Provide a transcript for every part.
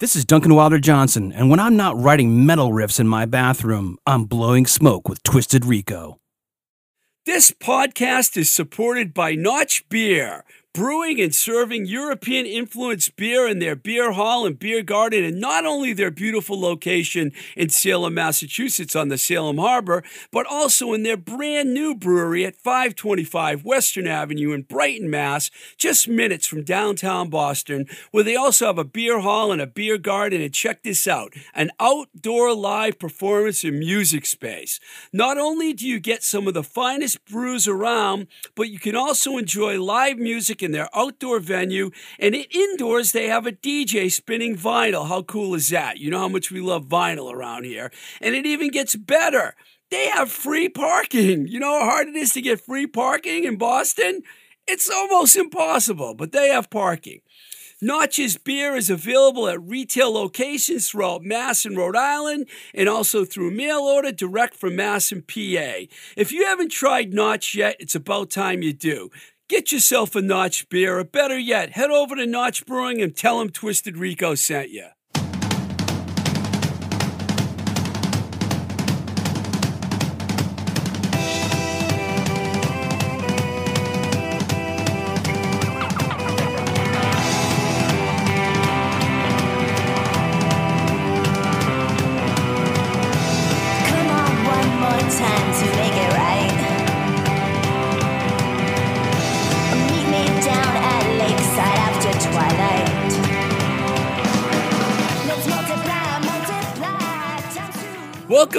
This is Duncan Wilder Johnson, and when I'm not writing metal riffs in my bathroom, I'm blowing smoke with Twisted Rico. This podcast is supported by Notch Beer brewing and serving European influenced beer in their beer hall and beer garden, and not only their beautiful location in Salem, Massachusetts on the Salem Harbor, but also in their brand new brewery at 525 Western Avenue in Brighton, Mass, just minutes from downtown Boston, where they also have a beer hall and a beer garden. And check this out an outdoor live performance and music space. Not only do you get some of the finest brews around, but you can also enjoy live music in their outdoor venue. And indoors, they have a DJ spinning vinyl. How cool is that? You know how much we love vinyl around here. And it even gets better. They have free parking. You know how hard it is to get free parking in Boston? It's almost impossible, but they have parking. Notch's beer is available at retail locations throughout Mass and Rhode Island and also through mail order direct from Mass and PA. If you haven't tried Notch yet, it's about time you do. Get yourself a Notch beer, or better yet, head over to Notch Brewing and tell them Twisted Rico sent you.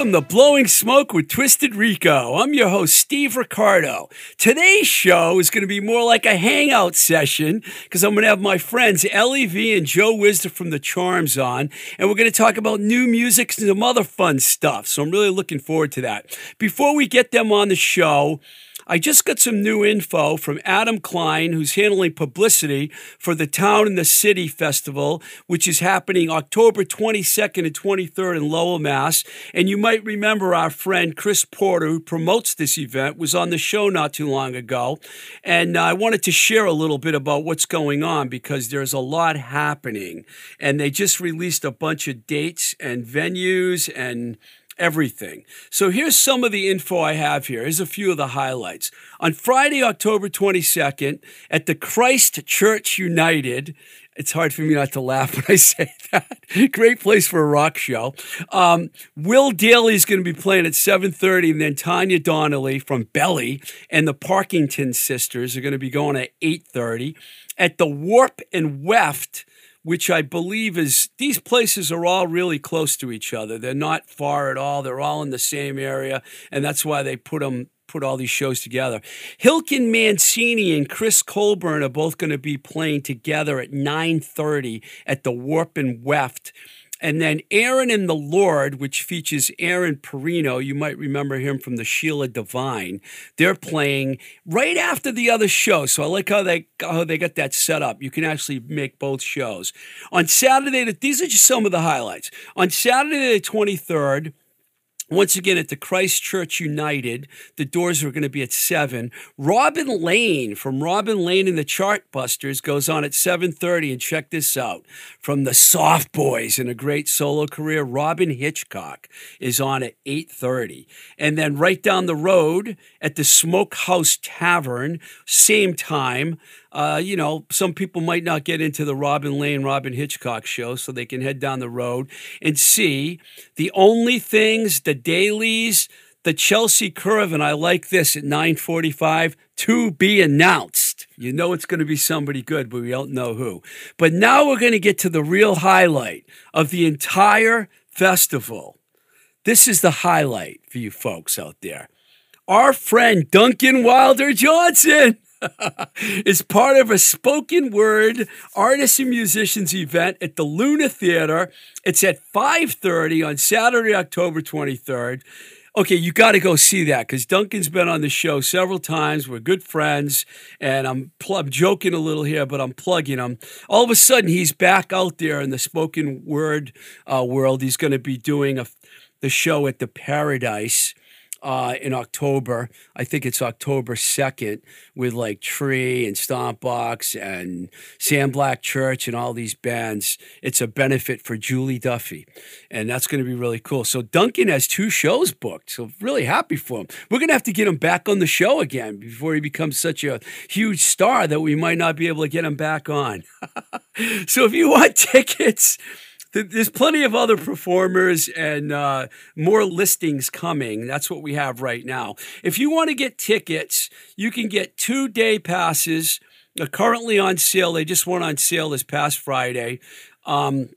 Welcome to Blowing Smoke with Twisted Rico. I'm your host, Steve Ricardo. Today's show is going to be more like a hangout session because I'm going to have my friends Ellie V and Joe Wisdom from the Charms on, and we're going to talk about new music and some other fun stuff. So I'm really looking forward to that. Before we get them on the show, I just got some new info from Adam Klein, who's handling publicity for the Town and the City Festival, which is happening October 22nd and 23rd in Lowell, Mass. And you might remember our friend Chris Porter, who promotes this event, was on the show not too long ago. And uh, I wanted to share a little bit about what's going on because there's a lot happening. And they just released a bunch of dates and venues and everything. So here's some of the info I have here. Here's a few of the highlights. On Friday, October 22nd, at the Christ Church United, it's hard for me not to laugh when I say that. Great place for a rock show. Um, Will Dailey is going to be playing at 7:30, and then Tanya Donelly from Belly and the Parkington Sisters are going to be going at 8:30. At the Warp and Weft, which I believe is these places are all really close to each other. They're not far at all. They're all in the same area, and that's why they put them put all these shows together. Hilken Mancini and Chris Colbourn are both going to be playing together at 9:30 at the Warp and Weft. And then Aaron and the Lord, which features Aaron Perrino, you might remember him from the Sheila Divine. They're playing right after the other show. So I like how they how they got that set up. You can actually make both shows. On Saturday, these are just some of the highlights. On Saturday the 23rd, once again at the Christ Church United, the doors are going to be at 7. Robin Lane from Robin Lane and the Chartbusters goes on at 7:30 and check this out. From the Soft Boys in a great solo career, Robyn Hitchcock is on at 8:30. And then right down the road at the Smokehouse Tavern, same time, uh, you know, some people might not get into the Robin Lane, Robyn Hitchcock show, so they can head down the road and see the only things, the dailies, the Chelsea Curve, and I like this at 945 to be announced. You know it's going to be somebody good, but we don't know who. But now we're going to get to the real highlight of the entire festival. This is the highlight for you folks out there. Our friend Duncan Wilder Johnson is part of a spoken word artists and musicians event at the Luna Theater. It's at 5:30 on Saturday, October 23rd. Okay, you got to go see that because Duncan's been on the show several times. We're good friends, and I'm, I'm joking a little here, but I'm plugging him. All of a sudden, he's back out there in the spoken word uh, world. He's going to be doing a, the show at the Paradise uh, in October. I think it's October 2nd with like Tree and Stompbox and Sam Black Church and all these bands. It's a benefit for Julie Duffy. And that's going to be really cool. So Duncan has two shows booked. So really happy for him. We're going to have to get him back on the show again before he becomes such a huge star that we might not be able to get him back on. so if you want tickets, there's plenty of other performers and uh, more listings coming. That's what we have right now. If you want to get tickets, you can get two day passes. uh, currently on sale. They just went on sale this past Friday. Um,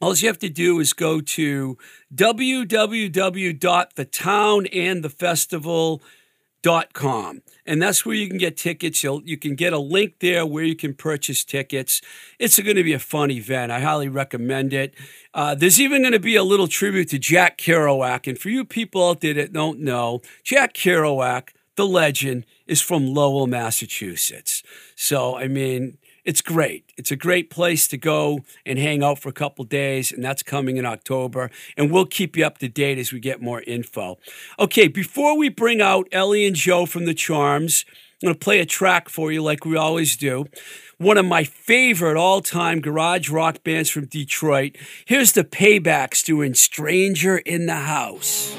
all you have to do is go to www.thetownandthefestival.com. And that's where you can get tickets. You'll, you can get a link there where you can purchase tickets. It's going to be a fun event. I highly recommend it. Uh, there's even going to be a little tribute to Jack Kerouac. And for you people out there that don't know, Jack Kerouac, the legend, is from Lowell, Massachusetts. So, I mean, it's great. It's a great place to go and hang out for a couple days, and that's coming in October. And we'll keep you up to date as we get more info. Okay, before we bring out Ellie and Joe from the Charms, I'm going to play a track for you like we always do. One of my favorite all time garage rock bands from Detroit. Here's the Paybacks doing Stranger in the House.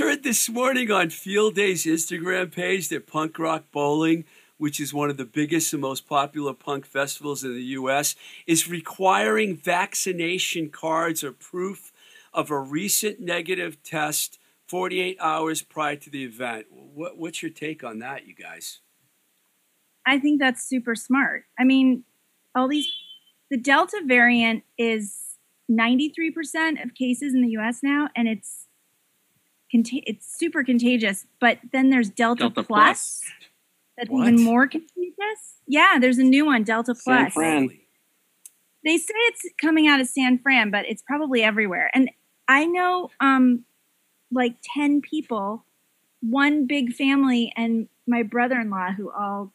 Heard this morning on Field Day's Instagram page that Punk Rock Bowling, which is one of the biggest and most popular punk festivals in the U.S., is requiring vaccination cards or proof of a recent negative test 48 hours prior to the event. What, what's your take on that, you guys? I think that's super smart. I mean, all these, the Delta variant is 93% of cases in the US now, and it's conta- it's super contagious. But then there's Delta, Delta Plus, Plus. that's What? even more contagious. Yeah, there's a new one, Delta Plus. San Plus. Fran. They say it's coming out of San Fran, but it's probably everywhere. And I know um, like 10 people, one big family, and my brother in law who all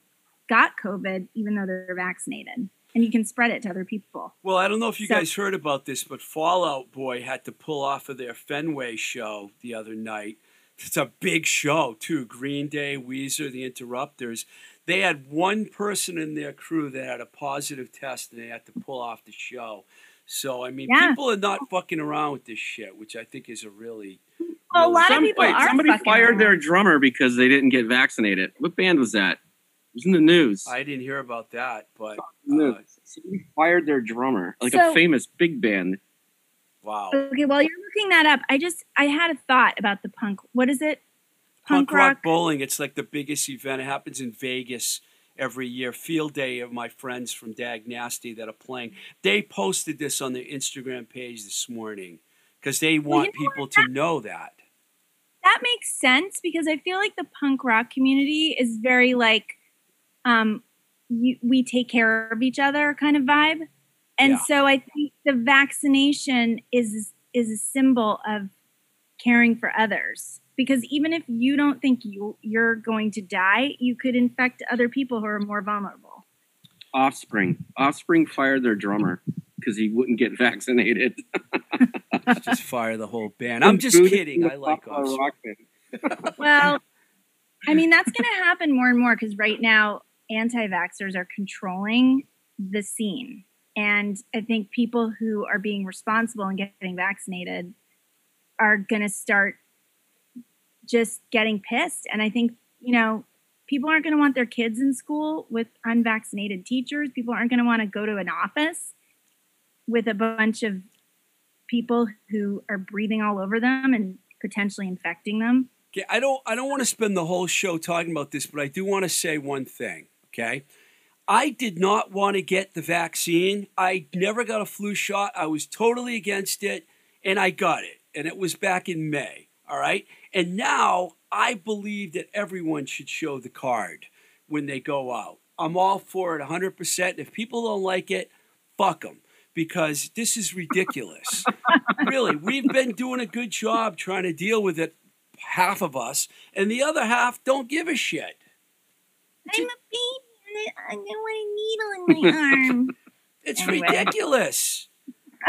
got COVID, even though they're vaccinated. And you can spread it to other people. Well, I don't know if you So- guys heard about this, but Fall Out Boy had to pull off of their Fenway show the other night. It's a big show too. Green Day, Weezer, The Interrupters. they had one person in their crew that had a positive test and they had to pull off the show. So I mean, Yeah. people are not fucking around with this shit, which I think is a really. Well, a lot Some- of people wait, are somebody fired around. their drummer because they didn't get vaccinated. What band was that? It was in the news. I didn't hear about that, but uh, somebody fired their drummer, like So- a famous big band. wow. Okay, while you're looking that up, I just I had a thought about the punk. What is it? Punk Rock Bowling. It's like the biggest event. It happens in Vegas every year. Field day of my friends from Dag Nasty that are playing. They posted this on their Instagram page this morning because they want you know people to know that. That makes sense because I feel like the punk rock community is very like, um, you, we take care of each other kind of vibe, and Yeah. so I think the vaccination is is a symbol of caring for others. Because even if you don't think you you're going to die, you could infect other people who are more vulnerable. Offspring. Offspring fired their drummer because he wouldn't get vaccinated. Just fire the whole band. I'm just kidding. I like Buffalo Offspring. Well, I mean, that's going to happen more and more because right now, anti vaxxers are controlling the scene. And I think people who are being responsible and getting vaccinated are going to start just getting pissed. And I think, you know, people aren't going to want their kids in school with unvaccinated teachers. People aren't going to want to go to an office with a bunch of people who are breathing all over them and potentially infecting them. Okay, I don't I don't want to spend the whole show talking about this, but I do want to say one thing, okay? I did not want to get the vaccine. I never got a flu shot. I was totally against it and I got it. And it was back in May, all right? And now I believe that everyone should show the card when they go out. I'm all for it 100%. If people don't like it, fuck them because this is ridiculous. really, we've been doing a good job trying to deal with it, half of us, and the other half don't give a shit. I'm a baby and I, I don't want a needle in my arm. It's Anyway. ridiculous.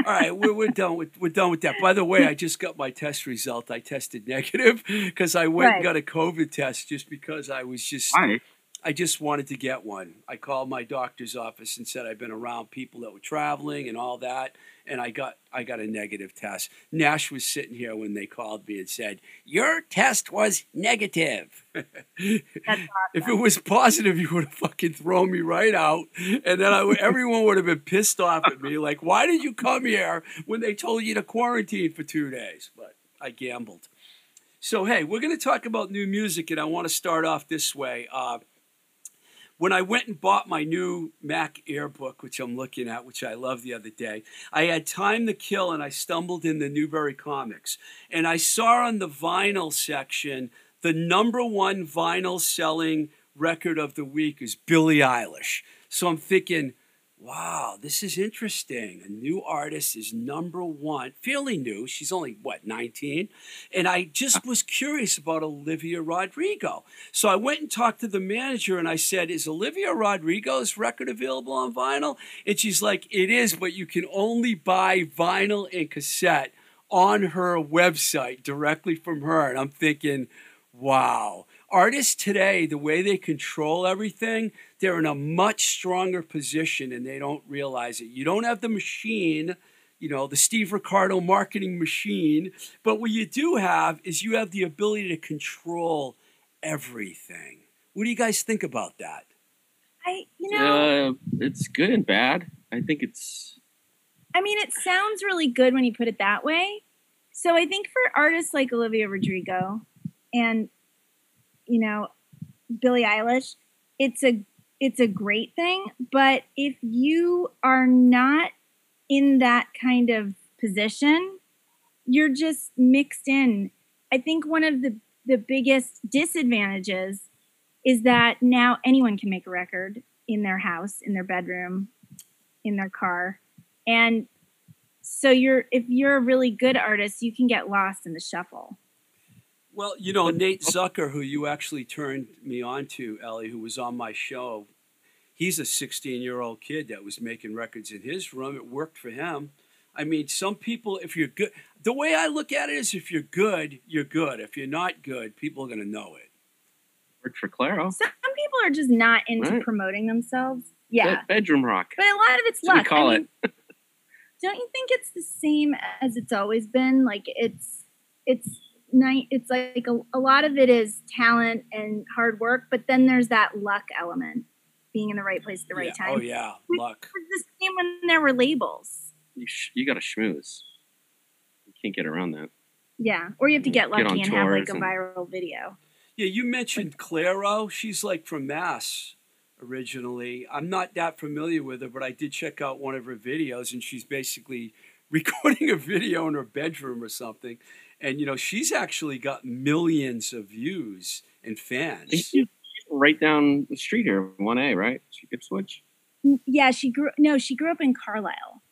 All right, we're, we're done with we're done with that. By the way, I just got my test result. I tested negative because I went and got a COVID test just because I was just Why? I just wanted to get one. I called my doctor's office and said I've been around people that were traveling and all that, and I got I got a negative test. Nash was sitting here when they called me and said your test was negative. That's If it was positive, you would have fucking thrown me right out, and then I everyone would have been pissed off at me. Like, why did you come here when they told you to quarantine for two days? But I gambled. So hey, we're going to talk about new music, and I want to start off this way. Uh, when I went and bought my new Mac Air book, which I'm looking at, which I love the other day, I had time to kill and I stumbled in the Newbury Comics. And I saw on the vinyl section the number one vinyl selling record of the week is Billie Eilish. So I'm thinking, wow, this is interesting. A new artist is number one, fairly new. She's only, what, 19? And I just was curious about Olivia Rodrigo. So I went and talked to the manager and I said, Is Olivia Rodrigo's record available on vinyl? And she's like, It is, but you can only buy vinyl and cassette on her website directly from her. And I'm thinking, wow. Artists today, the way they control everything, they're in a much stronger position and they don't realize it. You don't have the machine, you know, the Steve Ricardo marketing machine, but what you do have is you have the ability to control everything. What do you guys think about that? I, you know, Uh, it's good and bad. I think it's I mean, it sounds really good when you put it that way. So I think for artists like Olivia Rodrigo and you know Billie Eilish, it's a it's a great thing. But if you are not in that kind of position, you're just mixed in. I think one of the the biggest disadvantages is that now anyone can make a record in their house, in their bedroom, in their car. And so you're if you're a really good artist, you can get lost in the shuffle. Well, you know, Nate Zucker, who you actually turned me on to, Ellie, who was on my show, he's a 16 year old kid that was making records in his room. It worked for him. I mean, some people, if you're good, the way I look at it is if you're good, you're good. If you're not good, people are going to know it. Worked for Clairo. Some people are just not into Right. promoting themselves. Yeah, Be- bedroom rock. but a lot of it's That's what we call I mean, don't you think it's the same as it's always been? Like it's it's night. It's like a, a lot of it is talent and hard work, but then there's that luck element, being in the right place at the right Yeah. Oh, time. Oh yeah, luck. It's the same when there were labels. You, sh- you got to schmooze. You can't get around that. Yeah, or you have to get Get lucky on and have like a and- viral video. Yeah, you mentioned Clairo. She's like from Mass originally. I'm not that familiar with her, but I did check out one of her videos, and she's basically recording a video in her bedroom or something. And you know, she's actually got millions of views and fans. She's right down the street here, one A, right? Ipswich. N- mm, Yeah, she grew. No, she grew up in Carlisle.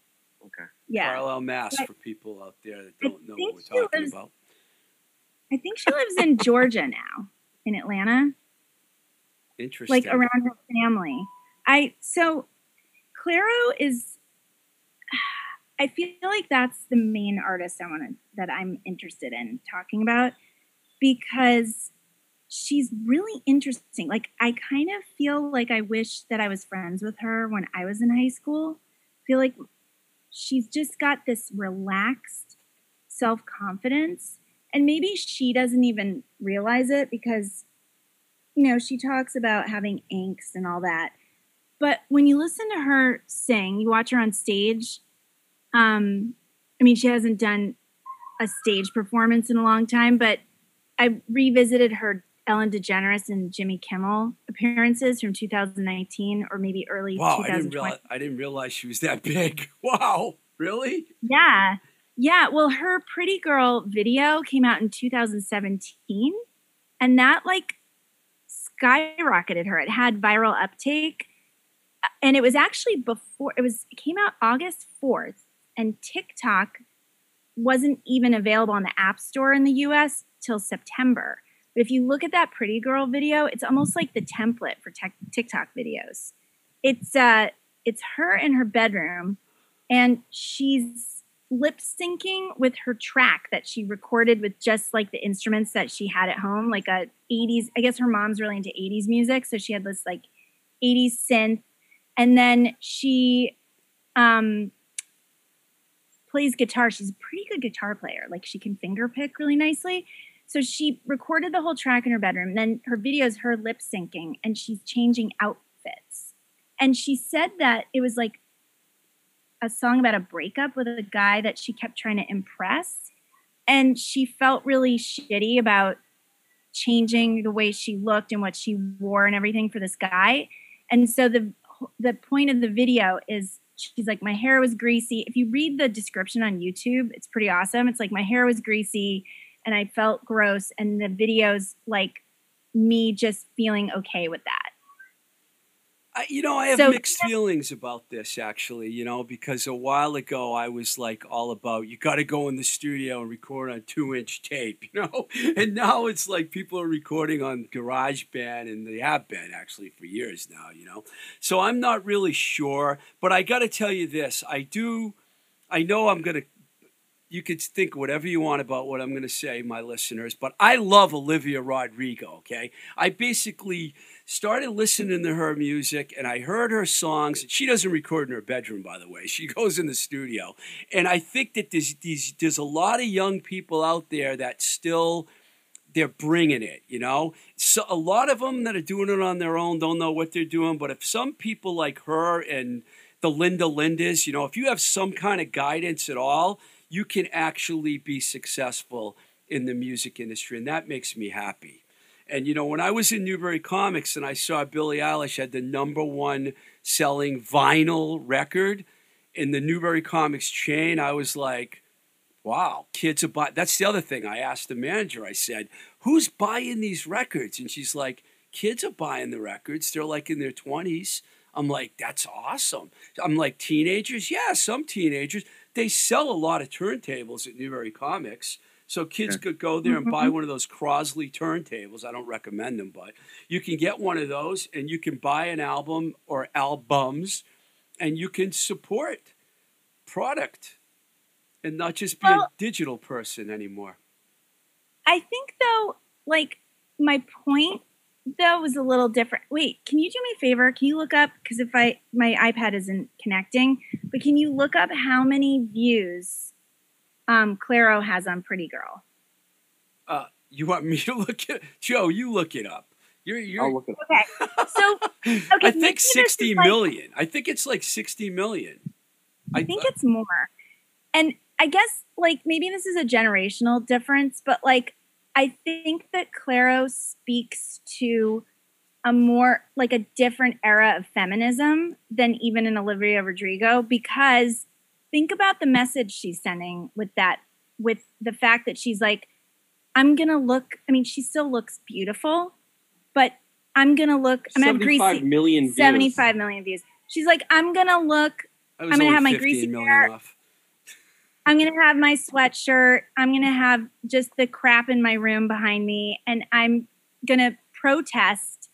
Okay. Yeah, Carlisle, Mass, Right. for people out there that I don't know think what she we're talking lives- about. I think she lives in Georgia now, in Atlanta. Interesting. like around her family. I so Clairo is I feel like that's the main artist I want that I'm interested in talking about because she's really interesting. Like I kind of feel like I wish that I was friends with her when I was in high school. I feel like she's just got this relaxed self-confidence and maybe she doesn't even realize it because you know, she talks about having angst and all that. But when you listen to her sing, you watch her on stage. Um, I mean, she hasn't done a stage performance in a long time, but I revisited her Ellen DeGeneres and Jimmy Kimmel appearances from 2019 or maybe early wow, I didn't realize I didn't realize she was that big. Wow, really? Yeah. Yeah. Well, her Pretty Girl video came out in 2017, and that like skyrocketed her. It had viral uptake. uh, And it was actually before it was it came out August 4th, and TikTok wasn't even available on the App Store in the US till September. But if you look at that Pretty Girl video, it's almost like the template for TikTok videos. It's uh it's her in her bedroom and she's lip syncing with her track that she recorded with just like the instruments that she had at home, like a 80s. I guess her mom's really into 80s music, so she had this like 80s synth, and then she um, plays guitar. She's a pretty good guitar player. Like she can finger pick really nicely. So she recorded the whole track in her bedroom. Then her video is her lip syncing, and she's changing outfits. And she said that it was like a song about a breakup with a guy that she kept trying to impress. And she felt really shitty about changing the way she looked and what she wore and everything for this guy. And so the the point of the video is she's like, My hair was greasy. If you read the description on YouTube, it's pretty awesome. It's like my hair was greasy and I felt gross. And the video's like me just feeling okay with that. I, you know, I have So- mixed feelings about this actually, you know, because a while ago I was like all about you got to go in the studio and record on two inch tape, you know, and now it's like people are recording on GarageBand and they have been actually for years now, you know. So I'm not really sure, but I got to tell you this I do, I know I'm going to. You could think whatever you want about what I'm going to say, my listeners, but I love Olivia Rodrigo, okay? I basically started listening to her music and I heard her songs. She doesn't record in her bedroom, by the way. She goes in the studio. And I think that there's, these, there's a lot of young people out there that still they're bringing it, you know? So a lot of them that are doing it on their own don't know what they're doing, but if some people like her and the Linda Lindas, you know, if you have some kind of guidance at all, you can actually be successful in the music industry and that makes me happy. And you know, when I was in Newbury Comics and I saw Billie Eilish had the number one selling vinyl record in the Newbury Comics chain, I was like, wow, kids are buying. That's the other thing. I asked the manager, I said, who's buying these records? And she's like, kids are buying the records. They're like in their 20s. I'm like, that's awesome. I'm like, teenagers? Yeah, some teenagers. They sell a lot of turntables at Newbury Comics. So kids could go there and buy mm-hmm. one of those Crosley turntables. I don't recommend them, but you can get one of those and you can buy an album or albums and you can support product and not just be a digital person anymore. I think though, like my point though was a little different. Wait, can you do me a favor? Can you look up because if I my iPad isn't connecting, but can you look up how many views um Clairo has on Pretty Girl? Uh, you want me to look it? Joe, you look it up. You're, you're. I'll look it up. Okay, so okay, I think sixty million. like- I think it's like sixty million. I think it's more. And I guess like maybe this is a generational difference, but like I think that Clairo speaks to a more like a different era of feminism than even in Olivia Rodrigo because think about the message she's sending with that with the fact that she's like I'm going to look I mean she still looks beautiful, but I'm going to look I'm to have greasy million views. 75 million views. She's like I'm going to look I'm gonna have my greasy hair. off. I'm gonna have my sweatshirt. I'm gonna have just the crap in my room behind me, and I'm gonna protest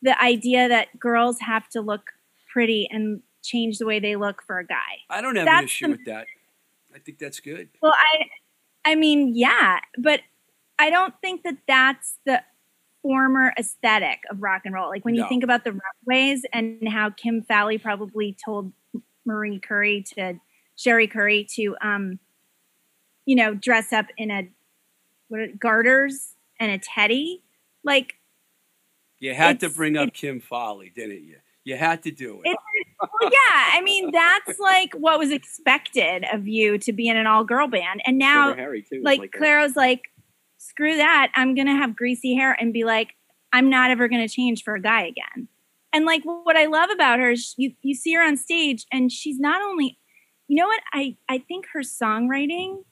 the idea that girls have to look pretty and change the way they look for a guy. I don't have an issue the- with that. I think that's good. Well, I, I mean, yeah, but I don't think that that's the former aesthetic of rock and roll. Like when you think about the runaways and how Kim Fowley probably told Marie Currie to Cherie Currie to, um, you know, dress up in a what garters and a teddy. Like, You had to bring up it- Kim Fowley, didn't you? You had to do it. It- well, yeah, I mean, that's like what was expected of you to be in an all girl band, and now too. like, that. Clairo's like, screw that. I'm gonna have greasy hair and be like, I'm not ever gonna change for a guy again. And like, what I love about her is you you see her on stage, and she's not only, you know what I I think her songwriting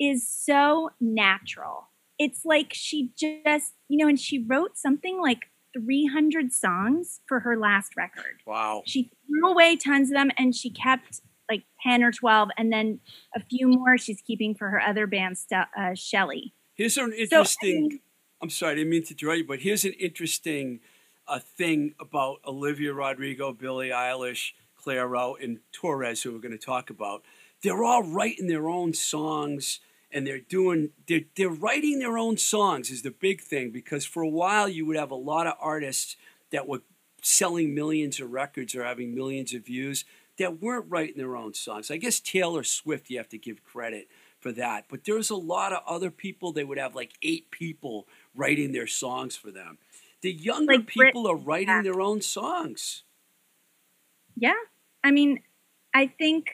is so natural. It's like she just you know, and she wrote something like 300 songs for her last record Wow. she threw away tons of them and she kept like 10 or 12 and then a few more she's keeping for her other band uh, shelly Here's an so I interesting. mean, I'm sorry, I didn't mean to interrupt you, but here's an interesting uh, thing about Olivia Rodrigo, Billie Eilish, Clairo, and Torres, who we're going to talk about. They're all writing their own songs, and they're doing they're they're writing their own songs is the big thing because for a while you would have a lot of artists that were selling millions of records or having millions of views that weren't writing their own songs. I guess Taylor Swift, you have to give credit for that. But there's a lot of other people, they would have like eight people writing their songs for them. The younger Like Brit- people are writing yeah. their own songs. yeah i mean i think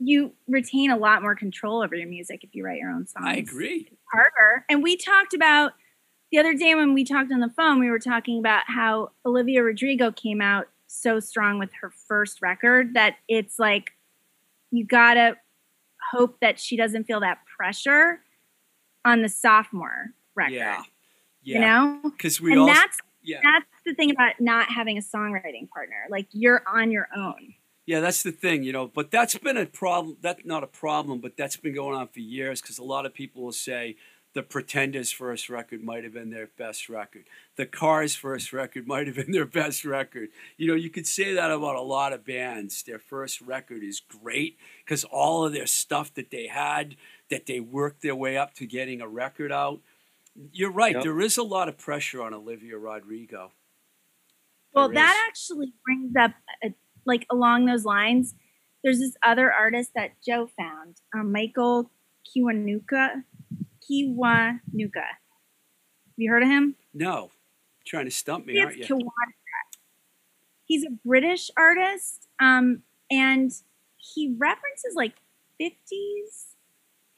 you retain a lot more control over your music if you write your own songs I agree. harder and we talked about the other day when we talked on the phone we were talking about how olivia rodrigo came out so strong with her first record that it's like you gotta hope that she doesn't feel that pressure on the sophomore record Yeah. yeah. you know Because we and all that's yeah. that's the thing about not having a songwriting partner like you're on your own Yeah, that's the thing, you know. But that's been a problem. That's not a problem, but that's been going on for years because a lot of people will say the Pretenders' first record might have been their best record. The Cars' first record might have been their best record. You know, you could say that about a lot of bands. Their first record is great because all of their stuff that they had, that they worked their way up to getting a record out. You're right. Yep. There is a lot of pressure on Olivia Rodrigo. Well, that actually brings up, uh like along those lines. There's this other artist that Joe found, um, Michael Kiwanuka. Kiwanuka. Have you heard of him? No, trying to stump me, aren't you? Kiwanuka. He's a British artist, um, and he references like 50s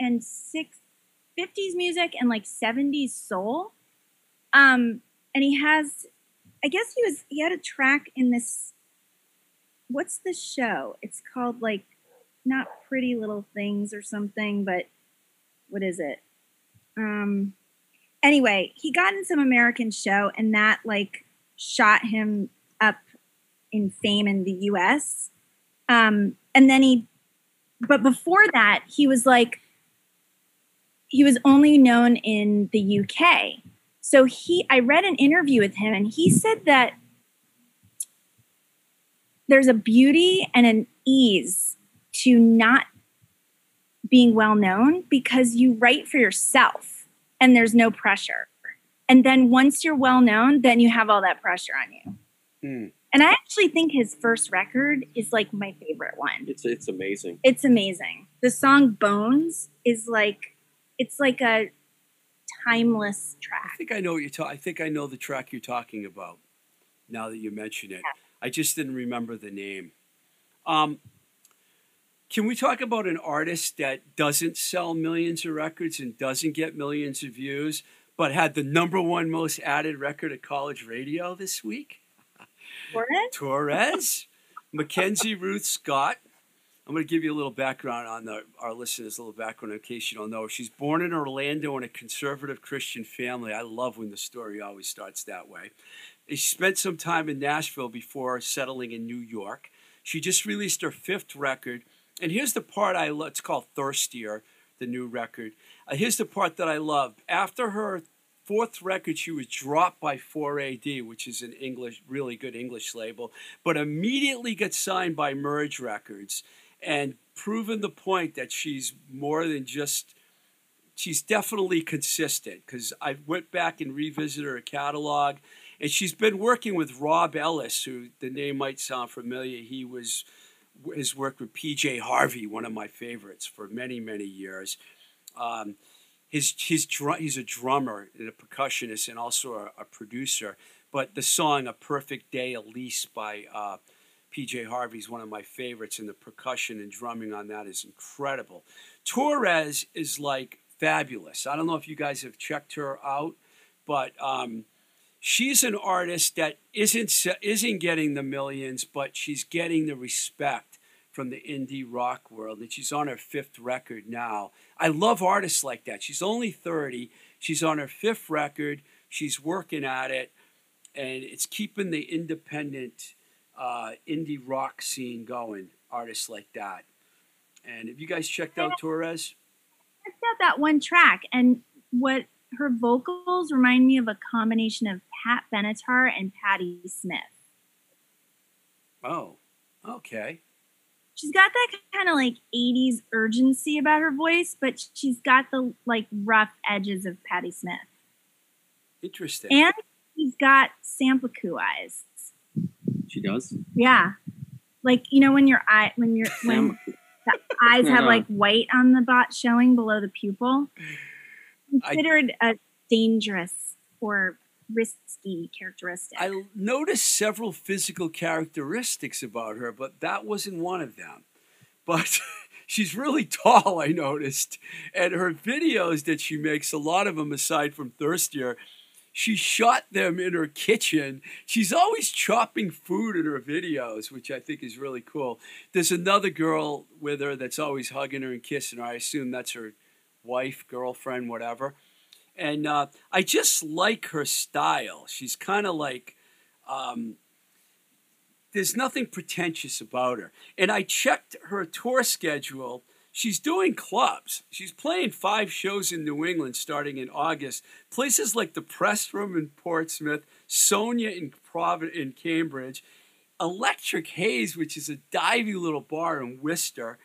and 60s, 50s music and like 70s soul. Um, and he has, I guess he was, he had a track in this. What's the show? It's called like not Pretty Little Things or something, but what is it? Um, anyway, he got in some American show, and that like shot him up in fame in the U.S. Um, and then he, but before that, he was like, he was only known in the UK. So he, I read an interview with him, and he said that there's a beauty and an ease to not being well known because you write for yourself and there's no pressure. And then once you're well known, then you have all that pressure on you. Hmm. And I actually think his first record is like my favorite one. It's it's amazing. It's amazing. The song Bones is like it's like a timeless track. I think I know what you're talking. I think I know the track you're talking about. Now that you mention it, I just didn't remember the name. Um, can we talk about an artist that doesn't sell millions of records and doesn't get millions of views, but had the number one most added record at college radio this week? Torres? Torres, Mackenzie Ruth Scott. I'm going to give you a little background on the, our listeners, a little background in case you don't know. She's born in Orlando in a conservative Christian family. I love when the story always starts that way. She spent some time in Nashville before settling in New York. She just released her fifth record. And here's the part I love. It's called Thirstier, the new record. Uh, here's the part that I love. After her fourth record, she was dropped by 4AD, which is an English, really good English label, but immediately got signed by Merge Records and proven the point that she's more than just she's definitely consistent because I went back and revisited her catalog, and she's been working with Rob Ellis, who the name might sound familiar. He was has worked with PJ Harvey, one of my favorites, for many many years. Um, his his drum, he's a drummer and a percussionist and also a, a producer. But the song "A Perfect Day," Elise by uh, PJ Harvey is one of my favorites, and the percussion and drumming on that is incredible. Torres is like fabulous. I don't know if you guys have checked her out, but um, she's an artist that isn't isn't getting the millions, but she's getting the respect from the indie rock world, and she's on her fifth record now. I love artists like that. She's only thirty. She's on her fifth record. She's working at it, and it's keeping the independent uh, indie rock scene going. Artists like that. And have you guys checked out Torres? checked out that one track and what her vocals remind me of a combination of Pat Benatar and Patti Smith. Oh, okay. She's got that kind of like 80s urgency about her voice, but she's got the like rough edges of Patti Smith. Interesting. And she's got Sanpaku eyes. She does. Yeah. Like, you know, when your eye when your when the eyes have like white on the bot showing below the pupil. I- Considered a dangerous or risky characteristic. I noticed several physical characteristics about her, but that wasn't one of them. But she's really tall, I noticed. And her videos that she makes, a lot of them aside from Thirstier, she shot them in her kitchen. She's always chopping food in her videos, which I think is really cool. There's another girl with her that's always hugging her and kissing her. I assume that's her wife, girlfriend, whatever. And uh, I just like her style. She's kind of like, um, there's nothing pretentious about her. And I checked her tour schedule. She's doing clubs. She's playing five shows in New England starting in August. Places like the Press Room in Portsmouth, Sonia in Provid in Cambridge, Electric Haze, which is a divey little bar in Worcester,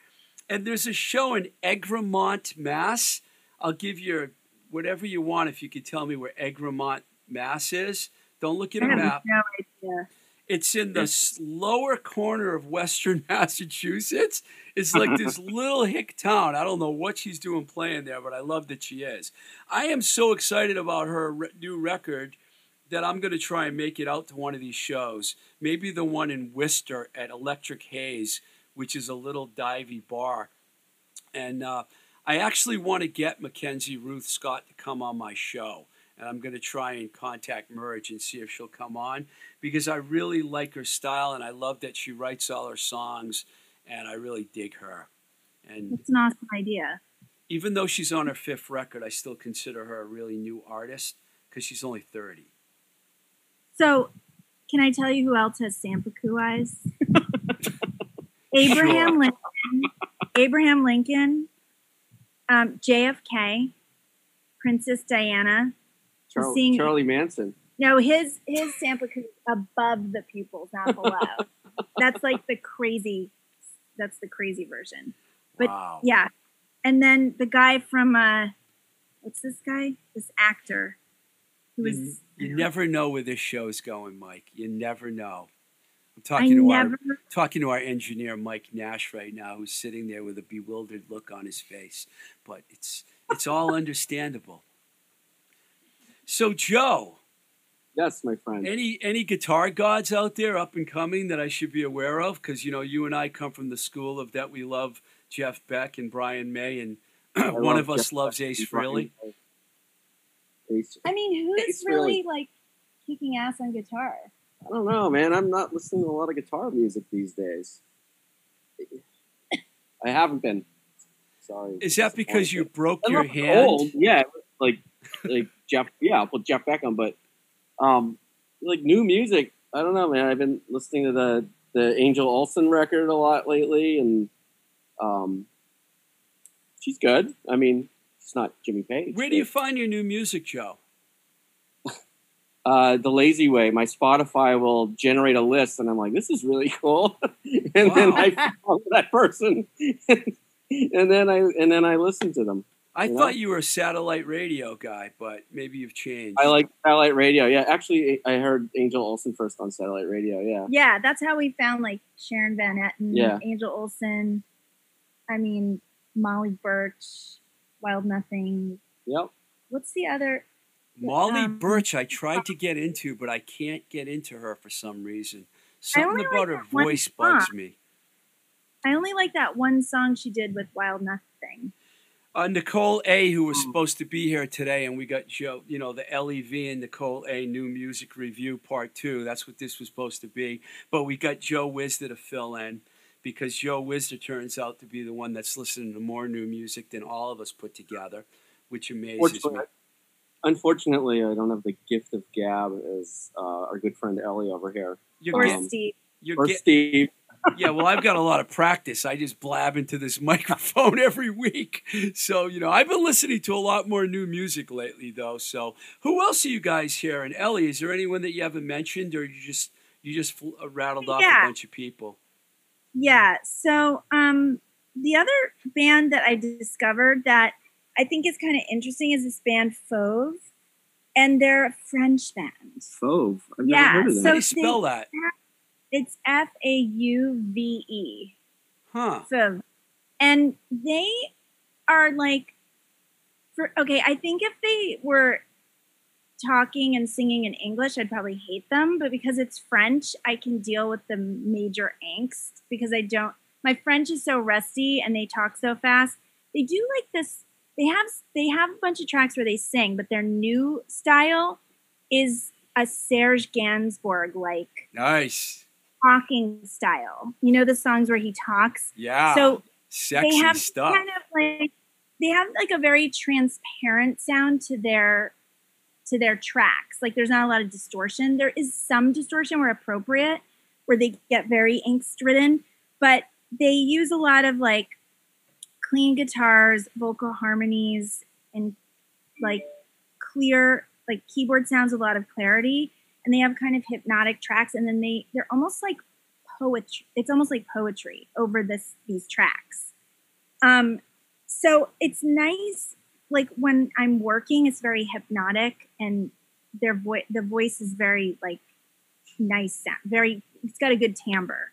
and there's a show in Egremont, Mass. I'll give you whatever you want if you could tell me where Egremont, Mass is. Don't look at I a map. no idea. It's in the lower corner of Western Massachusetts. It's like this little hick town. I don't know what she's doing playing there, but I love that she is. I am so excited about her re- new record that I'm going to try and make it out to one of these shows. Maybe the one in Worcester at Electric Haze, which is a little divey bar. And uh, I actually want to get Mackenzie Ruth Scott to come on my show. And I'm going to try and contact Merge and see if she'll come on because I really like her style and I love that she writes all her songs and I really dig her. And It's an awesome idea. even though she's on her fifth record, I still consider her a really new artist because she's only 30. So, can I tell you who else has Sanpaku eyes? Abraham Sure. Lincoln, Abraham Lincoln, um, JFK, Princess Diana. Charlie, Seeing- Charlie Manson. No, his his Sanpaku is above the pupils, not below. That's like the crazy. That's the crazy version. But wow. yeah, and then the guy from uh, what's this guy? This actor It You, was. you never know where this show's going, Mike. You never know. I'm I talking to never. our talking to our engineer Mike Nash right now, who's sitting there with a bewildered look on his face. But it's it's all understandable. So Joe, Yes, my friend. any any guitar gods out there up and coming that I should be aware of? Because you know you and I come from the school of that we love Jeff Beck and Brian May, and one of us Jeff loves Beck Ace Frehley. I mean, who's It's really, really- like kicking ass on guitar? I don't know, man. I'm not listening to a lot of guitar music these days. I haven't been. Sorry. Is that because you broke I'm your hand? Old. Yeah, like like Jeff. Yeah, I'll put Jeff Beck on, but um, like new music. I don't know, man. I've been listening to the the Angel Olsen record a lot lately, and um, she's good. I mean, it's not Jimmy Page. Where do you find your new music, Joe? Uh, the lazy way? My Spotify will generate a list, and I'm like, this is really cool, and then I follow that person, and then I and then I listen to them. I You know? thought you were a satellite radio guy, but maybe you've changed. I like satellite radio. Yeah, actually, I heard Angel Olsen first on satellite radio. Yeah. Yeah, that's how we found like Sharon Van Etten, Yeah. Angel Olsen. I mean, Molly Burch, Wild Nothing. Yep. What's the other? Molly um, Burch, I tried to get into, but I can't get into her for some reason. Something about like her voice bugs me. I only like that one song she did with Wild Nothing. Uh, Nicole A, who was Hmm. supposed to be here today, and we got Joe, you know, the LEV and Nicole A new music review part two. That's what this was supposed to be. But we got Joe Wisda to fill in because Joe Wisda turns out to be the one that's listening to more new music than all of us put together, which amazes me. Unfortunately, unfortunately, I don't have the gift of gab as uh, our good friend Ellie over here, You're, Or Um, Steve. you're or get- Steve. yeah, well, I've got a lot of practice. I just blab into this microphone every week. So, you know, I've been listening to a lot more new music lately, though. So, who else are you guys here? And Ellie, is there anyone that you haven't mentioned, or you just you just fl- uh, rattled off Yeah. a bunch of people? Yeah. So, um, the other band that I discovered that I think is kind of interesting is this band Fauve, and they're a French band. Fauve. I've Yeah, never heard of How do you So spell that? It's F A U V E. Huh? Fauve. And they are like, for okay, I think if they were talking and singing in English, I'd probably hate them. But because it's French, I can deal with the major angst because I don't. My French is so rusty and they talk so fast. They do like this. They have they have a bunch of tracks where they sing, but their new style is a Serge Gainsbourg like Nice. talking style. You know the songs where he talks. Yeah. So sexy they have stuff. kind of like they have like a very transparent sound to their to their tracks. Like there's not a lot of distortion. There is some distortion where appropriate, where they get very angst ridden, but they use a lot of like clean guitars, vocal harmonies, and like clear like keyboard sounds, a lot of clarity, and they have kind of hypnotic tracks, and then they they're almost like poetry. It's almost like poetry over this these tracks. Um, so it's nice. Like when I'm working, it's very hypnotic, and their voice the voice is very like nice sound. Very, it's got a good timbre.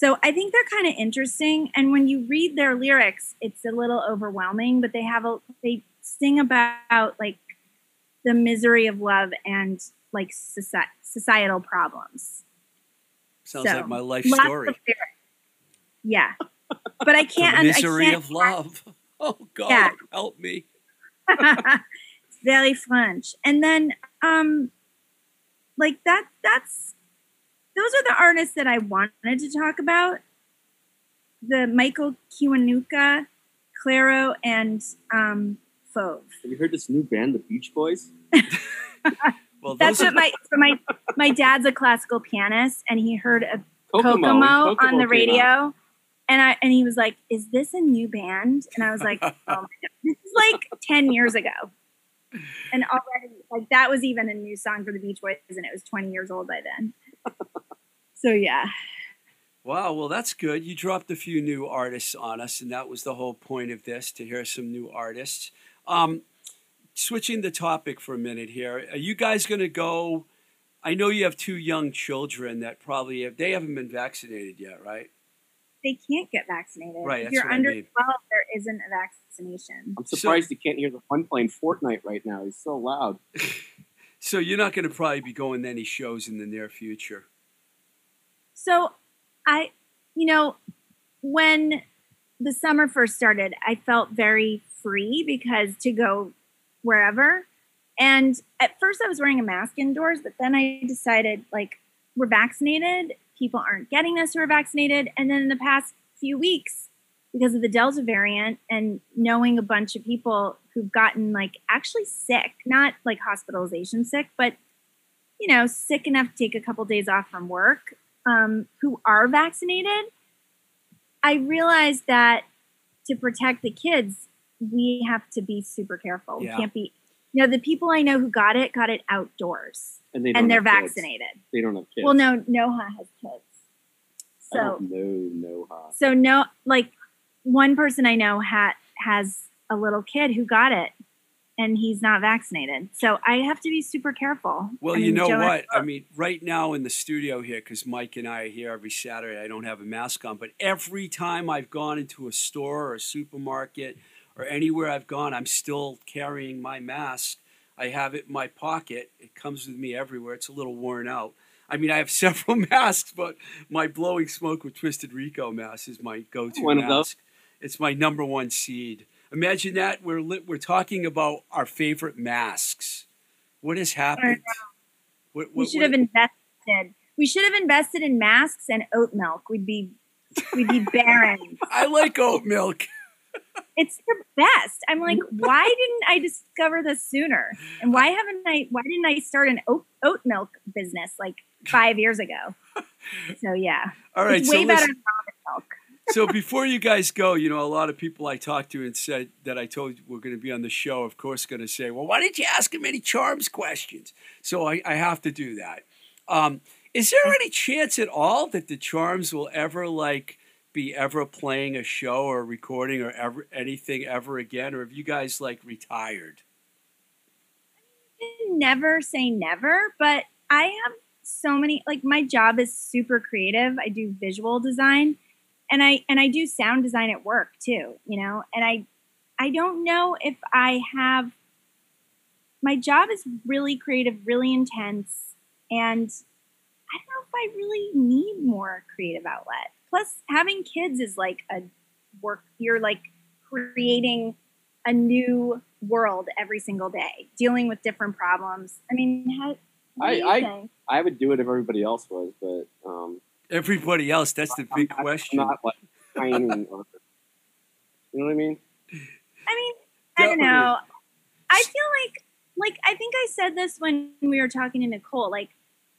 So I think they're kind of interesting. And when you read their lyrics, it's a little overwhelming. But they have a they sing about like the misery of love and like societal problems. Sounds So, like my life story. Yeah, but I can't. the un- I misery can't of love. Oh God, Yeah. help me. it's very French. And then um like that that's those are the artists that I wanted to talk about. The Michael Kiwanuka, Clairo, and um Fauve. Have you heard this new band, the Beach Boys? Well, That's what my so my my dad's a classical pianist and he heard a Kokomo. Kokomo, when on the radio. And I and he was like, "Is this a new band?" And I was like, "Oh my god, this is like ten years ago." And already, like that was even a new song for the Beach Boys, and it was twenty years old by then. So yeah, Wow, well, that's good. You dropped a few new artists on us, and that was the whole point of this to hear some new artists. Um, switching the topic for a minute here. Are you guys going to go? I know you have two young children that probably have, they haven't been vaccinated yet, right? They can't get vaccinated. Right, If you're what I under mean. 12, there isn't a vaccination. I'm surprised you can't hear the one playing Fortnite right now. He's so loud. So you're not going to probably be going to any shows in the near future. So I, you know, when the summer first started, I felt very free because to go wherever. And at first I was wearing a mask indoors, but then I decided like we're vaccinated, people aren't getting us who are vaccinated. And then in the past few weeks, because of the Delta variant and knowing a bunch of people who've gotten like actually sick, not like hospitalization sick, but you know, sick enough to take a couple days off from work, um, who are vaccinated, I realized that to protect the kids, we have to be super careful. Yeah. We can't be, you know, the people I know who got it got it outdoors And they and they're have kids. vaccinated. They don't have kids. Well, no, Noha has kids. So, no, Noha. so no, like one person I know ha- has a little kid who got it and he's not vaccinated. So I have to be super careful. Well, I you know Joe has what? I mean, right now in the studio here, because Mike and I are here every Saturday, I don't have a mask on, but every time I've gone into a store or a supermarket or anywhere I've gone, I'm still carrying my mask. I have it in my pocket. It comes with me everywhere. It's a little worn out. I mean, I have several masks, but my blowing smoke with Twisted Rico mask is my go-to One of those? It's my number one seed. Imagine that we're we're talking about our favorite masks. What has happened? What, we should what- have invested. We should have invested in masks and oat milk. We'd be we'd be barren. I like oat milk. it's the best. I'm like, why didn't I discover this sooner? And why haven't I? Why didn't I start an oat, oat milk business like five years ago? So yeah, All right, it's so way better listen, than almond milk. So before you guys go, you know, a lot of people I talked to and said that I told you we're going to be on the show, of course, going to say, well, why didn't you ask him any charms questions? So I, I have to do that. Um, is there any chance at all that the charms will ever like be ever playing a show or recording or ever anything ever again, or have you guys like retired? never say never, but I have so many like my job is super creative. I do visual design and I and I do sound design at work too, you know. And I I don't know if I have my job is really creative, really intense, and I don't know if I really need more creative outlet. Plus having kids is like a work you're like creating a new world every single day, dealing with different problems. I mean, how, I- do you I- think? I would do it if everybody else was, but um, Everybody else, that's the big I'm question. not like pining or you know what I mean. I mean, I don't know. I feel like, like I think I said this when we were talking to Nicole. Like,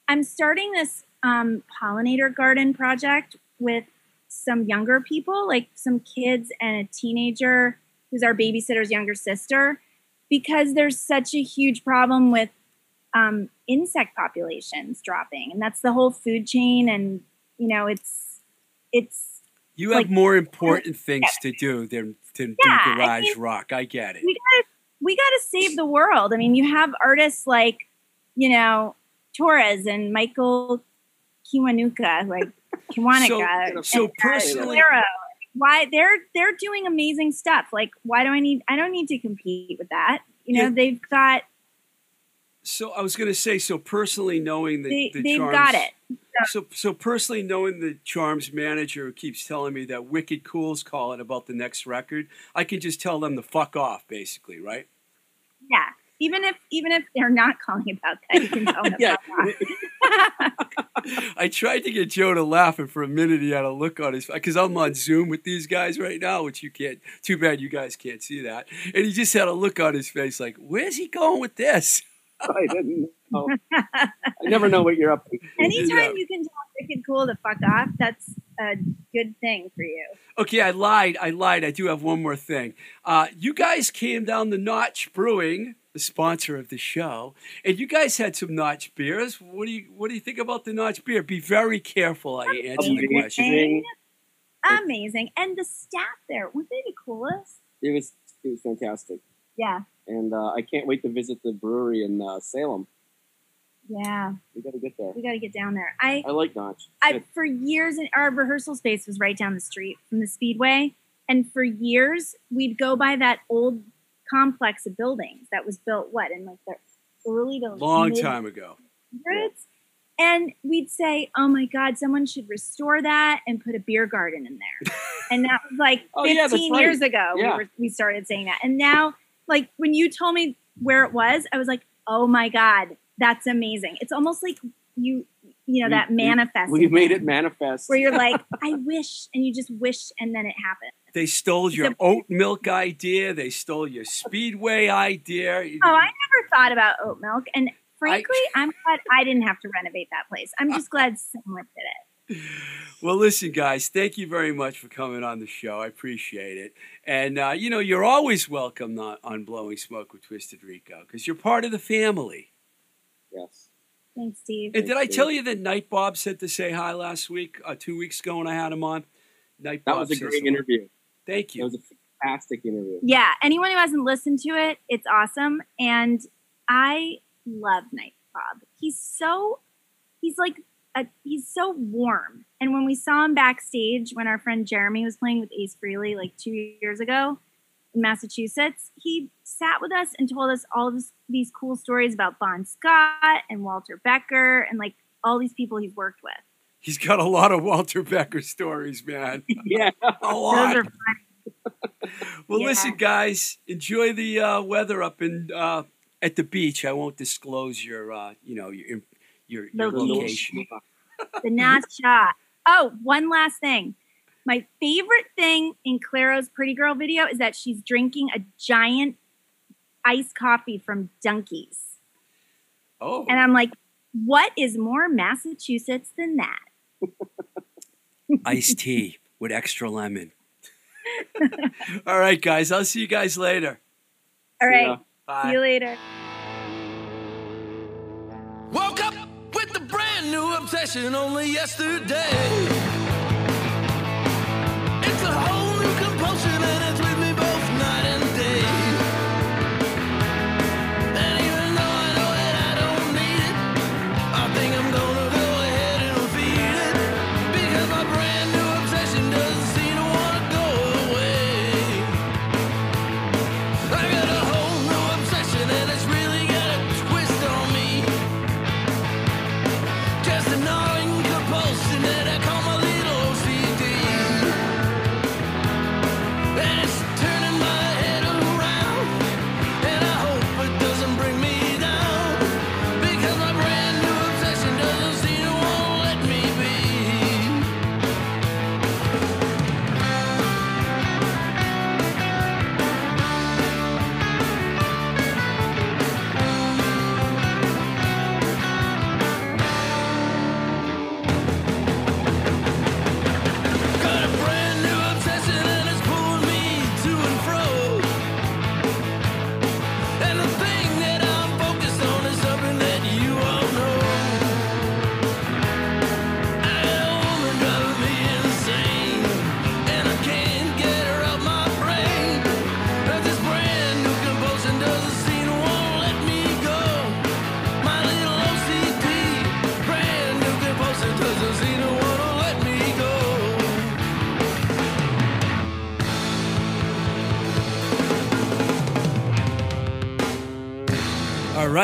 I'm starting this um, pollinator garden project with some younger people, like some kids and a teenager who's our babysitter's younger sister, because there's such a huge problem with um, insect populations dropping, and that's the whole food chain. And you know, it's it's You have like- more important things to do than, than Yeah, do I garage mean- rock. I get it. we gotta we gotta save the world. I mean, you have artists like you know Torres and Michael Kiwanuka, like Kiwanuka, So- so and, uh, personally- Solero. Why they're they're doing amazing stuff. Like, why do I need? I don't need to compete with that. You know, Yeah. they've got So I was going to say, so personally knowing the, they, the they've charms, got it. So, so personally knowing the charms manager who keeps telling me that Wicked Cool's calling about the next record, I can just tell them to fuck off, basically, right? Yeah. Even if even if they're not calling about that, you can tell them. Yeah. I tried to get Joe to laugh, and for a minute he had a look on his face because I'm on Zoom with these guys right now, which you can't. Too bad you guys can't see that. And he just had a look on his face, like, "Where's he going with this?" I didn't know. I never know what you're up to. Anytime Yeah. you can tell Wicked Cool to fuck off, that's a good thing for you. Okay, I lied. I lied. I do have one more thing. Uh, you guys came down the Notch Brewing, the sponsor of the show, and you guys had some Notch beers. What do you What do you think about the Notch beer? Be very careful. I answer the Amazing. question. Amazing. And the staff there, weren't they the coolest? It was it was fantastic. Yeah. And uh, I can't wait to visit the brewery in uh, Salem. Yeah. We got to get there. We got to get down there. I, I like Notch. I for years our rehearsal space was right down the street from the speedway and for years we'd go by that old complex of buildings that was built what in like the early to Long mid time ago. hundreds. And we'd say, "Oh my God, someone should restore that and put a beer garden in there." and that was like Oh, yeah, that's 15 right. years ago. Yeah. We, were, we started saying that, and now, like when you told me where it was, I was like, "Oh my God, that's amazing!" It's almost like you, you know, We- that manifest. We made it manifest. where you're like, "I wish," and you just wish, and then it happened. They stole your The- oat milk idea. They stole your speedway idea. Oh, I never thought about oat milk, and frankly, I'm glad I didn't have to renovate that place. I'm just glad someone did it. Well, listen, guys, thank you very much for coming on the show. I appreciate it. And, uh, you know, you're always welcome on, on Blowing Smoke with Twisted Rico because you're part of the family. yes. Thanks, Steve. And did I Thank you. tell you that Night Bob said to say hi last week, uh, two weeks ago when I had him on? Night That Bob was a great hello. interview. Thank It you. was a fantastic interview. Yeah, anyone who hasn't listened to it, it's awesome. And I love Night Bob. He's so he's like a, he's so warm. And when we saw him backstage when our friend Jeremy was playing with Ace Frehley like two years ago in Massachusetts, he sat with us and told us all this, these cool stories about Bon Scott and Walter Becker and like all these people he's worked with. He's got a lot of Walter Becker stories, man. Yeah. A Those lot. are fun. Well, Yeah. listen, guys, enjoy the uh, weather up in uh, at the beach. I won't disclose your, uh, you know, your your, your Location. location. the Nat shot. Oh, one last thing. My favorite thing in Clairo's Pretty Girl video is that she's drinking a giant iced coffee from Dunkies. Oh, And I'm like, what is more Massachusetts than that? iced tea with extra lemon. All right, guys. I'll see you guys later. All See right. ya. Bye. See you later. Woke new obsession only yesterday.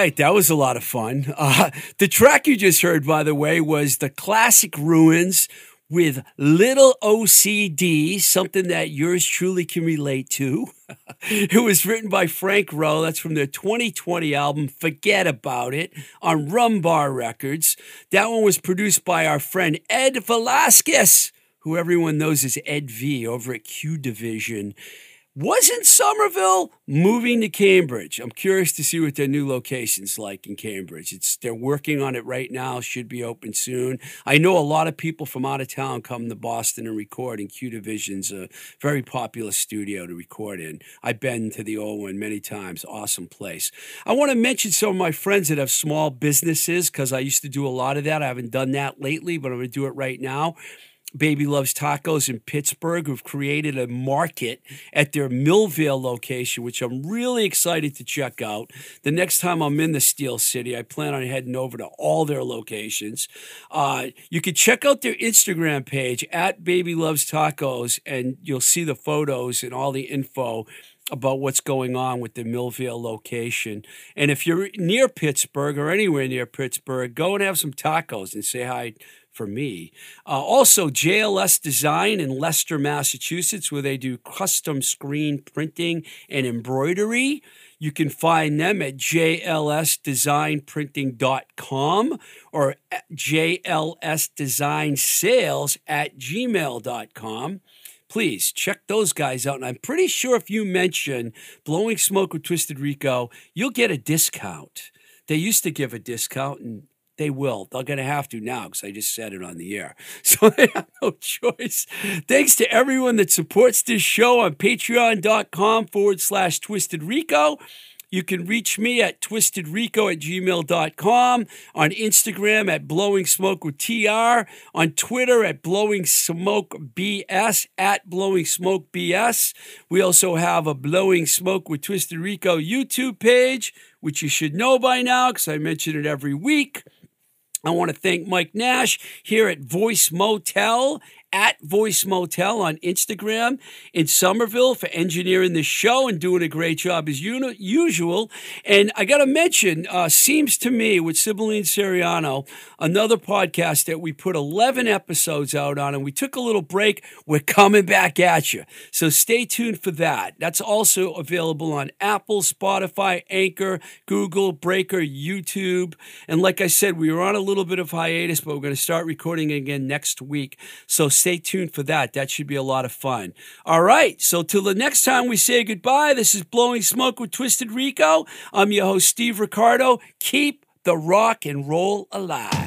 Right, that was a lot of fun. Uh, the track you just heard, by the way, was the classic Ruins with Little OCD, something that yours truly can relate to. it was written by Frank Rowe. That's from their 2020 album, Forget About It, on Rumbar Records. That one was produced by our friend Ed Valauskas, who everyone knows as Ed V over at Q Division wasn't Somerville moving to Cambridge? I'm curious to see what their new location's like in Cambridge. It's they're working on it right now. Should be open soon. I know a lot of people from out of town come to Boston and record. And Q Division's a very popular studio to record in. I've been to the old one many times. Awesome place. I want to mention some of my friends that have small businesses because I used to do a lot of that. I haven't done that lately, but I'm to do it right now. Baby Loves Tacos in Pittsburgh, who've created a market at their Millvale location, which I'm really excited to check out. The next time I'm in the Steel City, I plan on heading over to all their locations. Uh, you can check out their Instagram page at Baby Loves Tacos, and you'll see the photos and all the info about what's going on with the Millvale location. And if you're near Pittsburgh or anywhere near Pittsburgh, go and have some tacos and say hi for me. Uh, also, JLS Design in Leicester, Massachusetts, where they do custom screen printing and embroidery. You can find them at jlsdesignprinting.com or jlsdesignsales at gmail.com please check those guys out. And I'm pretty sure if you mention Blowing Smoke with Twisted Rico, you'll get a discount. They used to give a discount and they will. They're going to have to now because I just said it on the air. So they have no choice. Thanks to everyone that supports this show on patreon.com forward slash twisted rico. You can reach me at twistedrico at gmail.com, on Instagram at blowing smoke with TR, on Twitter at blowing smoke BS, at blowing smoke BS. We also have a blowing smoke with Twisted Rico YouTube page, which you should know by now because I mention it every week. I want to thank Mike Nash here at Voice Motel at Voice Motel on Instagram in Somerville for engineering the show and doing a great job as usual. And I got to mention, uh, Seems to Me with Sibylline Seriano, another podcast that we put 11 episodes out on, and we took a little break. We're coming back at you. So stay tuned for that. That's also available on Apple, Spotify, Anchor, Google, Breaker, YouTube. And like I said, we were on a little bit of hiatus, but we're going to start recording again next week. So stay tuned for that. That should be a lot of fun. All right. So till the next time we say goodbye, this is Blowing Smoke with Twisted Rico. I'm your host, Steve Ricardo. Keep the rock and roll alive.